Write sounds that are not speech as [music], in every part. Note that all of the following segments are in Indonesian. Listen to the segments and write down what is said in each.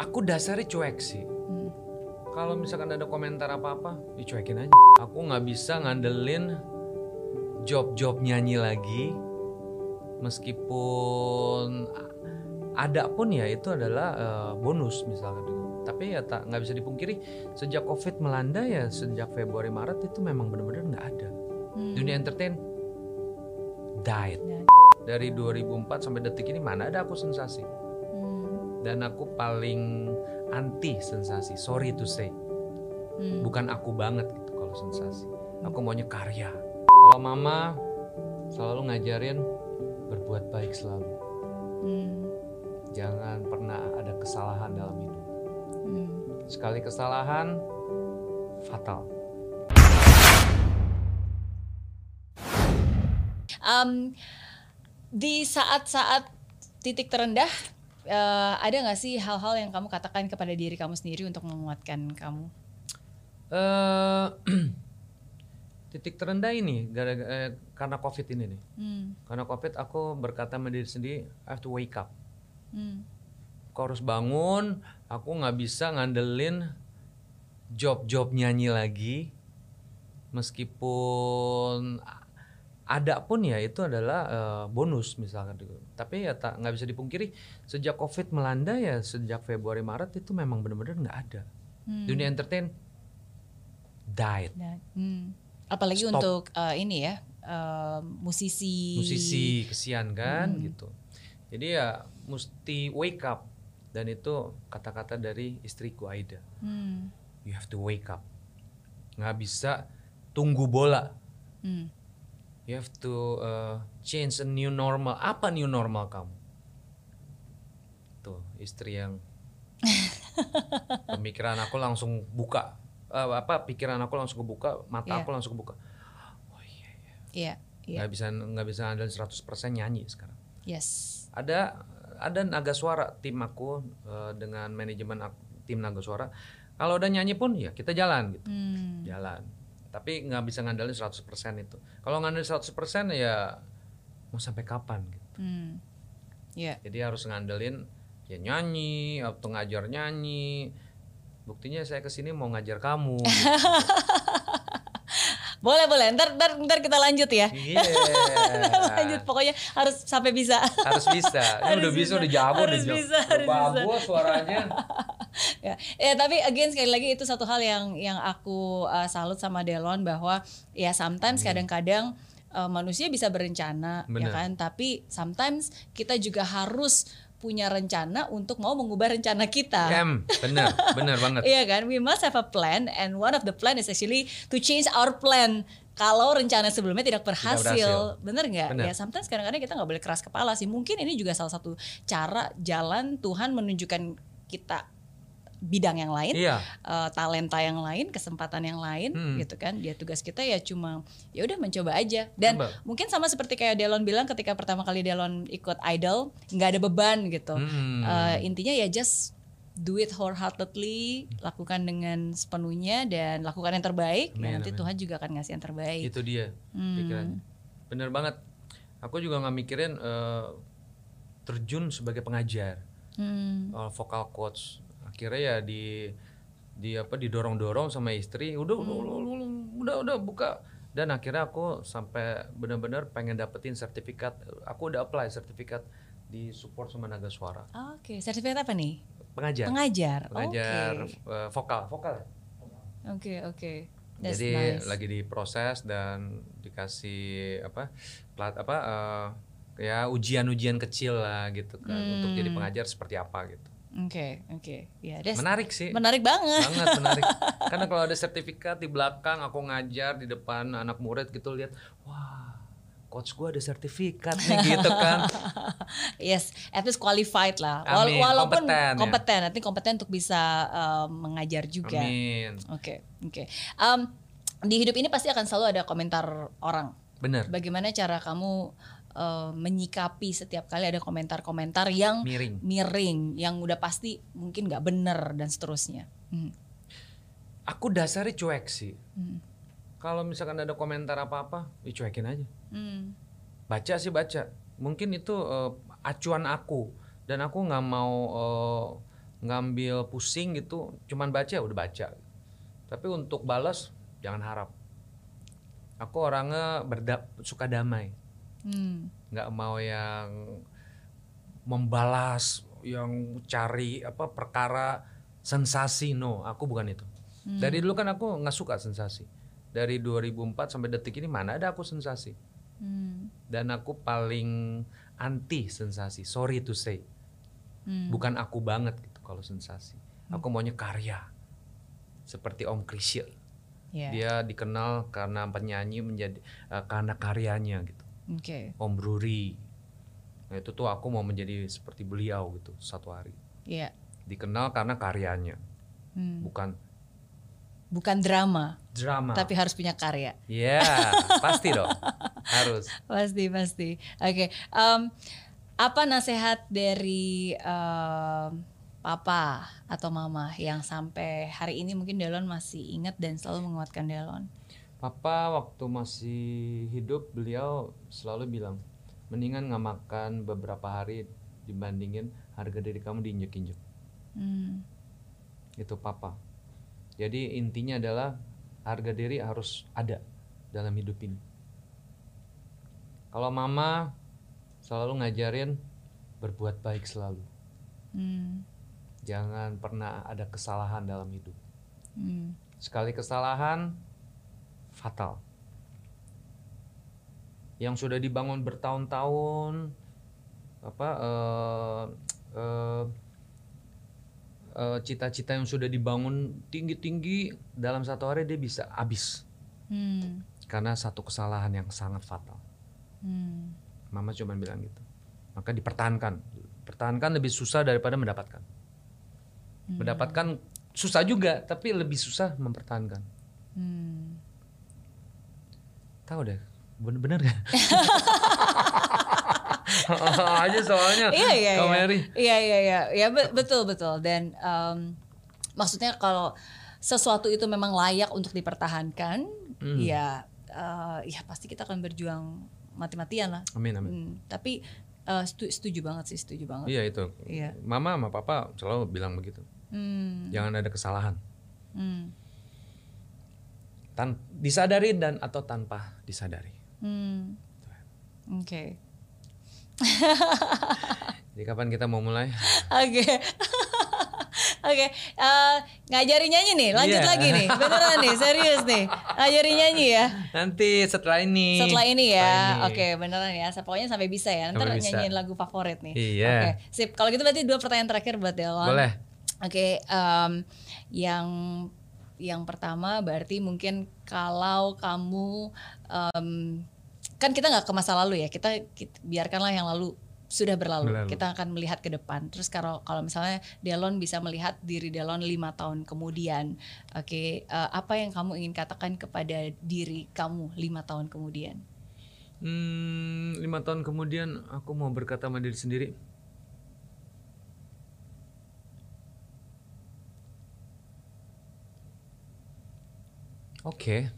Aku dasarnya cuek sih. Hmm. Kalau misalkan ada komentar apa-apa, dicuekin aja. Aku nggak bisa ngandelin job-job nyanyi lagi, meskipun ada pun ya itu adalah eh, bonus misalkan gitu. Tapi ya tak nggak bisa dipungkiri sejak COVID melanda ya sejak Februari Maret itu memang benar-benar nggak ada. Hmm. Dunia entertain died. Ya. Dari 2004 sampai detik ini mana ada aku sensasi. Dan aku paling anti sensasi. Sorry to say. Hmm. Bukan aku banget gitu kalau sensasi. Aku maunya karya. Kalau mama selalu ngajarin berbuat baik selalu. Hmm. Jangan pernah ada kesalahan dalam hidup. Hmm. Sekali kesalahan fatal. Um, di saat-saat titik terendah, eh, ada nggak sih hal-hal yang kamu katakan kepada diri kamu sendiri untuk menguatkan kamu? eh [clears throat] titik terendah ini gara-gara eh, karena covid ini nih. Hmm. Karena covid aku berkata sama diri sendiri, I have to wake up. Hmm. Aku harus bangun. Aku nggak bisa ngandelin job-job nyanyi lagi, meskipun ada pun ya itu adalah eh, bonus misalkan gitu. Tapi ya tak nggak bisa dipungkiri sejak covid melanda ya sejak Februari Maret itu memang benar-benar nggak ada. Hmm. Dunia entertain died. Hmm. Apalagi Stop. untuk eh, ini ya eh, musisi. musisi kesian kan Hmm. gitu jadi ya mesti wake up dan itu kata-kata dari istriku Aida Hmm. you have to wake up nggak bisa tunggu bola Hmm. You have to uh, change a new normal apa new normal kamu tuh istri yang [laughs] pemikiran aku langsung buka Eh, apa pikiran aku langsung kebuka mata Iya. aku langsung kebuka Iya. Iya. nggak bisa nggak bisa andalin 100% nyanyi sekarang Yes. ada ada naga suara tim aku eh, dengan manajemen ak- tim naga suara kalau udah nyanyi pun ya kita jalan gitu Hmm. jalan tapi nggak bisa ngandalin 100% itu kalau ngandalin 100% ya mau sampai kapan gitu Hmm. Iya. jadi harus ngandelin ya nyanyi atau ngajar nyanyi buktinya saya ke sini mau ngajar kamu gitu. [laughs] Boleh boleh. Ntar, ntar, ntar kita lanjut ya. Iya. [laughs] lanjut pokoknya harus sampai bisa. harus bisa ini Harus udah bisa, bisa. udah jago Harus udah jago. bisa, harus bisa. bagus suaranya [laughs] ya. ya tapi again sekali lagi itu satu hal yang yang aku uh, salut sama Delon bahwa ya sometimes kadang-kadang uh, manusia bisa berencana ya Bener. kan tapi sometimes kita juga harus punya rencana untuk mau mengubah rencana kita. Em, bener bener [laughs] banget Iya kan, we must have a plan and one of the plan is actually to change our plan. Kalau rencana sebelumnya tidak berhasil, berhasil. bener nggak? Ya sometimes kadang-kadang kita nggak boleh keras kepala sih. Mungkin ini juga salah satu cara jalan Tuhan menunjukkan kita bidang yang lain, iya eh, talenta yang lain, kesempatan yang lain, Hmm. gitu kan. Dia tugas kita ya cuma ya udah mencoba aja. Dan Coba. mungkin sama seperti kayak Delon bilang ketika pertama kali Delon ikut Idol, nggak ada beban gitu. Hmm. Eh, intinya ya just do it wholeheartedly, lakukan dengan sepenuhnya dan lakukan yang terbaik. ya Amin, nanti amin. Tuhan juga akan ngasih yang terbaik. itu dia Hmm. pikiran bener banget aku juga nggak mikirin eh, terjun sebagai pengajar Hmm. vokal coach akhirnya ya di di apa didorong dorong sama istri udah udah, udah udah udah udah buka dan akhirnya aku sampai benar-benar pengen dapetin sertifikat aku udah apply sertifikat di support sama naga suara Oke, sertifikat apa nih? pengajar Pengajar. pengajar Oke. eh, vokal vokal Oke, oke. That's Jadi nice. lagi diproses dan dikasih apa plat apa eh, ya ujian-ujian kecil lah gitu kan untuk jadi Hmm. pengajar seperti apa gitu. Oke, oke. Ya, that's Menarik sih. menarik banget. banget menarik. [laughs] Karena kalau ada sertifikat di belakang aku ngajar di depan anak murid gitu lihat wah coach gua ada sertifikat nih [laughs] gitu kan. Yes, at least qualified lah. Amin, Walaupun kompeten, ya. kompeten, nanti kompeten untuk bisa um, mengajar juga. Amin. Oke, oke. Um, di hidup ini pasti akan selalu ada komentar orang. Bener. Bagaimana cara kamu uh, menyikapi setiap kali ada komentar-komentar yang Miring. miring, yang udah pasti mungkin nggak bener dan seterusnya. Hmm. Aku dasarnya cuek sih. Hmm. Kalau misalkan ada komentar apa-apa, dicuekin aja. Hmm. baca sih baca mungkin itu eh, acuan aku dan aku nggak mau eh, ngambil pusing gitu cuman baca ya udah baca tapi untuk balas jangan harap aku orangnya berda suka damai Hmm. nggak mau yang membalas yang cari apa perkara sensasi no. Aku bukan itu. Dari dulu kan aku nggak suka sensasi. Dari 2004 sampai detik ini mana ada aku sensasi. Hmm. dan aku paling anti sensasi. Sorry to say. Hmm. bukan aku banget gitu kalau sensasi. Aku maunya karya. Seperti Om Krisya Ya. dia dikenal karena penyanyi menjadi eh, karena karyanya gitu Oke. Om Bruri nah itu tuh aku mau menjadi seperti beliau gitu satu hari Iya. dikenal karena karyanya Hmm. bukan Bukan drama, drama tapi harus punya karya. ya [laughs] pasti dong harus Pasti pasti. Oke. em, apa nasihat dari em, papa atau mama yang sampai hari ini mungkin Delon masih ingat dan selalu menguatkan Delon? Papa waktu masih hidup beliau selalu bilang mendingan nggak makan beberapa hari dibandingin harga diri kamu diinjek-injek Hmm. itu papa jadi intinya adalah harga diri harus ada dalam hidup ini kalau mama selalu ngajarin berbuat baik selalu Hmm. jangan pernah ada kesalahan dalam hidup Hmm. sekali kesalahan fatal. Yang sudah dibangun bertahun-tahun apa eh, eh, cita-cita yang sudah dibangun tinggi-tinggi dalam satu hari dia bisa habis. Hmm. karena satu kesalahan yang sangat fatal. Hmm. mama cuma bilang gitu. Maka dipertahankan. Pertahankan lebih susah daripada mendapatkan. Mendapatkan susah juga tapi lebih susah mempertahankan. Hmm. Tahu deh, bener-bener gak? [laughs] [laughs] aja soalnya Iya iya iya. Mary. Iya iya iya. Ya be- betul betul dan em, maksudnya kalau sesuatu itu memang layak untuk dipertahankan, Hmm. ya eh, ya pasti kita akan berjuang mati-matian lah. Amin amin. Hmm, tapi eh, setu- setuju banget sih, setuju banget. Iya itu. Iya. Mama sama papa selalu bilang begitu. Hmm, Jangan ada kesalahan. hmm, Tan disadari dan atau tanpa disadari. hmm. Oke. Jadi kapan kita mau mulai? Oke. Oke, eh, ngajarin nyanyi nih, lanjut Iya. lagi nih, beneran nih, serius nih, ngajarin nyanyi ya. Nanti setelah ini. Setelah ini ya, oke beneran ya. Pokoknya sampai bisa ya. Bisa. nyanyiin lagu favorit nih. Iya. Oke, sip. Kalau gitu berarti dua pertanyaan terakhir buat Delon. Boleh. Oke, em, yang yang pertama berarti mungkin kalau kamu em, kan kita nggak ke masa lalu ya. Kita, kita biarkanlah yang lalu sudah berlalu. Berlalu. Kita akan melihat ke depan. Terus kalau kalau misalnya Delon bisa melihat diri Delon lima tahun kemudian, oke, eh, apa yang kamu ingin katakan kepada diri kamu lima tahun kemudian? Hmm, lima tahun kemudian aku mau berkata sama diri sendiri. Oke.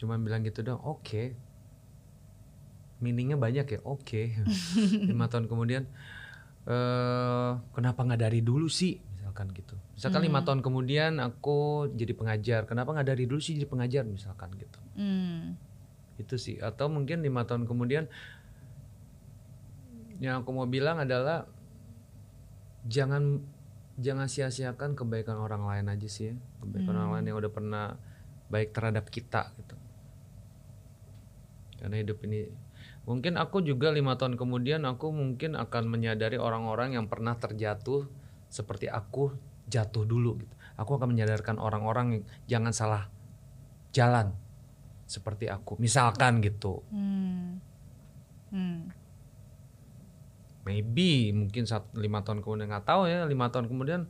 Cuman bilang gitu dong, oke. Meaningnya banyak ya, oke. [laughs] lima tahun kemudian, eh kenapa nggak dari dulu sih? Misalkan gitu. Misalkan lima tahun kemudian aku jadi pengajar, kenapa nggak dari dulu sih jadi pengajar? Misalkan gitu Hmm. itu sih atau mungkin lima tahun kemudian yang aku mau bilang adalah jangan jangan sia-siakan kebaikan orang lain aja sih ya. Kebaikan orang lain yang udah pernah baik terhadap kita gitu. Karena hidup ini mungkin aku juga lima tahun kemudian aku mungkin akan menyadari orang-orang yang pernah terjatuh seperti aku jatuh dulu gitu. Aku akan menyadarkan orang-orang yang jangan salah jalan seperti aku. Misalkan gitu. Hmm. Hmm. Maybe mungkin saat lima tahun kemudian nggak tahu ya lima tahun kemudian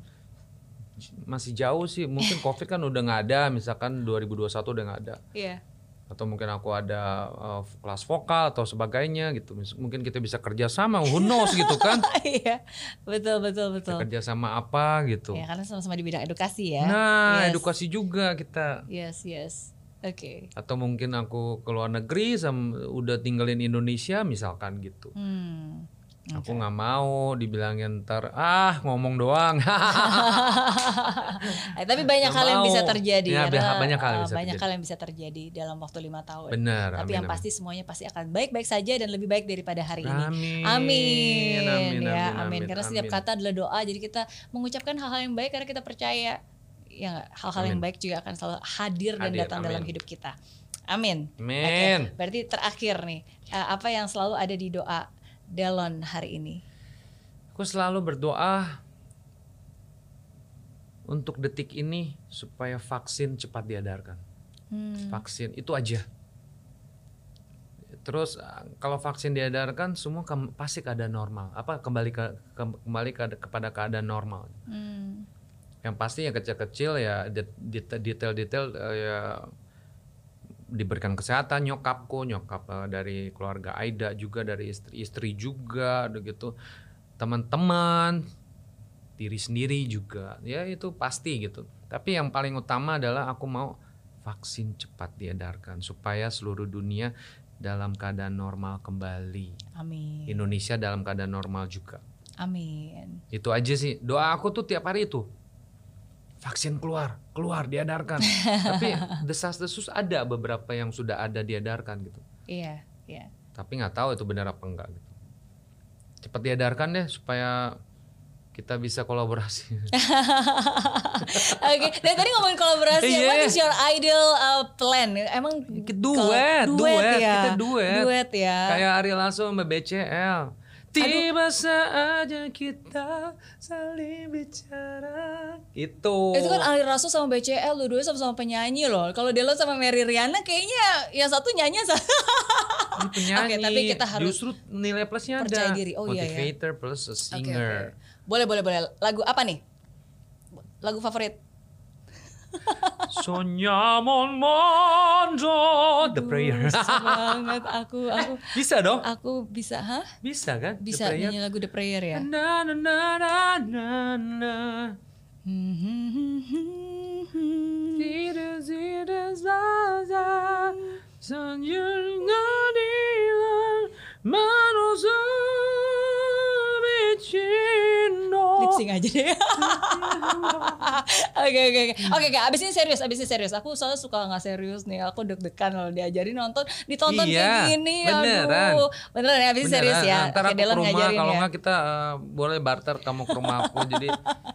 masih jauh sih mungkin [laughs] covid kan udah nggak ada misalkan 2021 udah nggak ada Iya. atau mungkin aku ada uh, kelas vokal atau sebagainya gitu mungkin kita bisa kerja sama who knows gitu kan [laughs] Iya. Betul betul Kita betul. kerja sama apa gitu Ya karena sama-sama di bidang edukasi ya. nah Yes. edukasi juga kita Yes, yes. Oke. atau mungkin aku ke luar negeri sama udah tinggalin Indonesia misalkan gitu Hmm. Aku nggak mau dibilangin ntar ah ngomong doang. [laughs] Eh, tapi banyak Nggak hal yang bisa terjadi Ya, karena, banyak hal yang eh, bisa banyak terjadi. hal yang bisa terjadi dalam waktu lima tahun. Benar. Tapi amin, yang amin. pasti semuanya pasti akan baik-baik saja dan lebih baik daripada hari ini. Amin. Amin, Amin, ya, amin, amin. amin, Karena setiap amin. kata adalah doa, jadi kita mengucapkan hal-hal yang baik karena kita percaya ya hal-hal yang baik juga akan selalu hadir, dan Hadir, datang dalam amin. hidup kita. Amin. Amin. Oke, berarti terakhir nih, eh, apa yang selalu ada di doa Delon hari ini? Aku selalu berdoa untuk detik ini supaya vaksin cepat diedarkan. Hmm. Vaksin itu aja. Terus kalau vaksin diedarkan semua kem- pasti keadaan normal. Apa kembali ke, ke- kembali ke- kepada keadaan normal. Hmm. Yang pasti yang kecil-kecil ya det- det- detail-detail eh, ya diberikan kesehatan nyokapku, nyokap eh, dari keluarga Aida juga dari istri-istri juga udah gitu. Teman-teman diri sendiri juga. Ya itu pasti gitu. Tapi yang paling utama adalah aku mau vaksin cepat diedarkan supaya seluruh dunia dalam keadaan normal kembali. Amin. Indonesia dalam keadaan normal juga. Amin. Itu aja sih. Doa aku tuh tiap hari itu. Vaksin keluar, keluar diedarkan. [laughs] Tapi desas-desus ada beberapa yang sudah ada diedarkan gitu. Iya, iya. Tapi nggak tahu itu benar apa enggak gitu. Cepat diedarkan deh supaya kita bisa kolaborasi. [laughs] Oke, dari tadi ngomongin kolaborasi, Iya. what is your ideal uh, plan? Emang duet, kalau- duet, ya? kita duet. Duet ya. Kayak Ari Lasso sama BCL. Tiba saatnya kita saling bicara. Itu. Itu kan Ali Rasul sama BCL, dua-duanya sama-sama penyanyi loh. Kalau Delon sama Mary Riana kayaknya yang satu nyanyi penyanyi. Oke, tapi kita harus Justru nilai plusnya ada. percaya diri. Oh, iya, ya. Motivator plus a singer. oke. Boleh, boleh, boleh. Lagu apa nih? Lagu favorit? Sogniamo un mondo. The prayer. Banget aku, aku, Bisa dong. aku bisa, hah? Bisa kan? Bisa nyanyi lagu The Prayer ya? Na, na, na, na, na, na. Lip sync aja deh. Oke oke oke. Oke oke, abis ini serius, abis ini serius. Aku soalnya suka nggak serius nih. Aku deg-degan kalau diajarin nonton, ditonton Iya, kayak gini. beneran. Aduh. Beneran ya, abis ini serius ya. Ntar aku ke rumah, kalau ya. nggak kita eh, boleh barter kamu ke rumah aku. jadi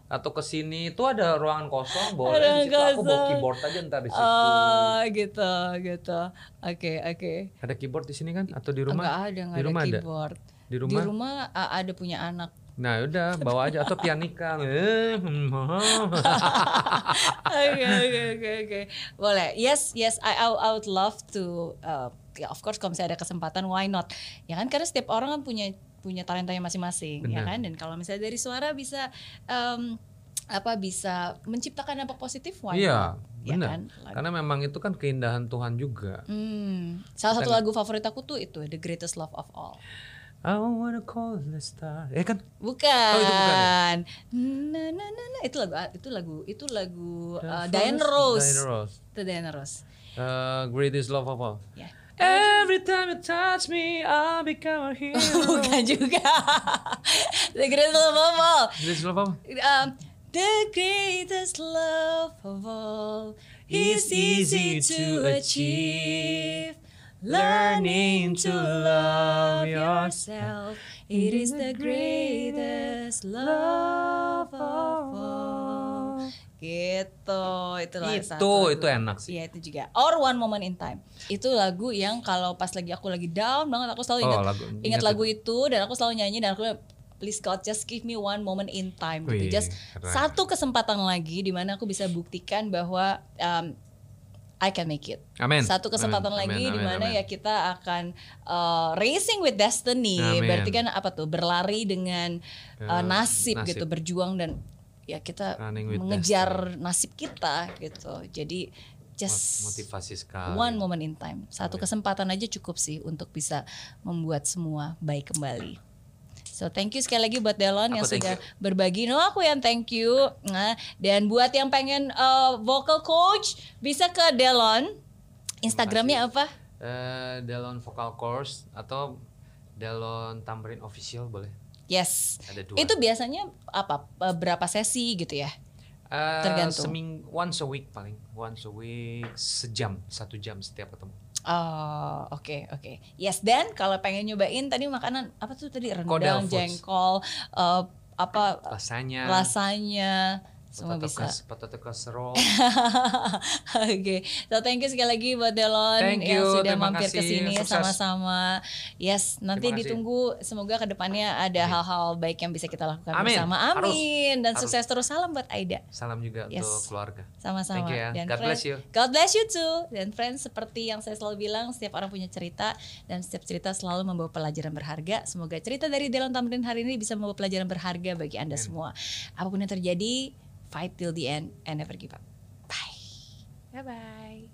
atau ke sini itu ada ruangan kosong, boleh Ruangan di situ aku bawa kosong. keyboard aja ntar di situ. Oh gitu gitu. Oke oke. Ada keyboard di sini kan? Atau di rumah? Enggak ada, enggak di ada rumah ada? keyboard. Di Di rumah? rumah a- ada punya anak. Nah udah bawa aja atau pianika. [laughs] [laughs] Oke oke oke oke. Boleh. Yes yes I I, would love to uh, ya of course kalau misalnya ada kesempatan why not. Ya kan karena setiap orang kan punya punya talentanya masing-masing ya kan dan kalau misalnya dari suara bisa um, apa bisa menciptakan dampak positif why Iya, not? Ya benar. kan? Lagu- Karena memang itu kan keindahan Tuhan juga. Hmm, salah satu lagu favorit aku tuh itu The Greatest Love of All. I wanna call the star. Eh kan? Bukan. Oh, itu bukan Na, na, na, na. Itu lagu itu lagu itu lagu uh, Diana Rose. Diana Rose. Itu Diana Rose. Uh, greatest love of all. Ya. Every time you touch me, I become a hero. [laughs] Bukan juga. The Greatest Love of All. greatest love of all. Um, the greatest love of all is easy to achieve. Learning to love yourself. It is the greatest love of all. Gitu, itu lah Itu- satu lagu. itu enak sih. Iya itu juga. Or One Moment in Time. Itu lagu yang kalau pas lagi aku lagi down banget aku selalu Oh, ingat lagu- ingat ingat lagu itu dan aku selalu nyanyi dan aku please God just give me one moment in time gitu. Wih, Just keren. satu kesempatan lagi di mana aku bisa buktikan bahwa um, I can make it. Amin. Satu kesempatan Amin, lagi di mana ya kita akan uh, racing with destiny. Amin. Berarti kan apa tuh? Berlari dengan uh, nasib, nasib. gitu, berjuang dan ya kita mengejar nasib kita gitu. Jadi just Motivasi sekali. one moment in time. Satu kesempatan aja cukup sih untuk bisa membuat semua baik kembali. So thank you sekali lagi buat Delon Aku yang sudah berbagi. No aku yang thank you. Nah, dan buat yang pengen uh, vocal coach bisa ke Delon. Instagramnya apa? Eh, Delon Vocal Course atau Delon Tamrin Official boleh. Yes. Ada dua. Itu biasanya apa? eh, Berapa sesi gitu ya? Eh, tergantung. seming once a week paling once a week sejam satu jam setiap ketemu Oh, oke oke. Yes, dan kalau pengen nyobain tadi makanan apa tuh tadi? Rendang, jengkol, eh, apa? Rasanya rasanya semua potato bisa. potato casserole [laughs] Oke, so thank you sekali lagi buat Delon Thank yang you, sudah terima mampir ke sini sama-sama. Yes, nanti Terima kasih. ditunggu semoga ke depannya ada Amin. hal-hal baik yang bisa kita lakukan Amin. bersama. Harus. Amin dan Harus. sukses terus. Salam buat Aida. salam juga Yes. untuk keluarga Sama-sama. Thank you ya. Dan God bless you. God bless you too. Dan friends, seperti yang saya selalu bilang, setiap orang punya cerita dan setiap cerita selalu membawa pelajaran berharga. Semoga cerita dari Delon Tamrin hari ini bisa membawa pelajaran berharga bagi Anda semua. Apa pun yang terjadi, fight till the end and never give up. Bye.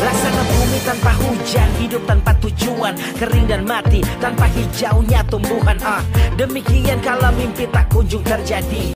Laksana bumi tanpa hujan, hidup tanpa tujuan, kering dan mati tanpa hijaunya tumbuhan. Ah, demikian kalau mimpi tak kunjung terjadi.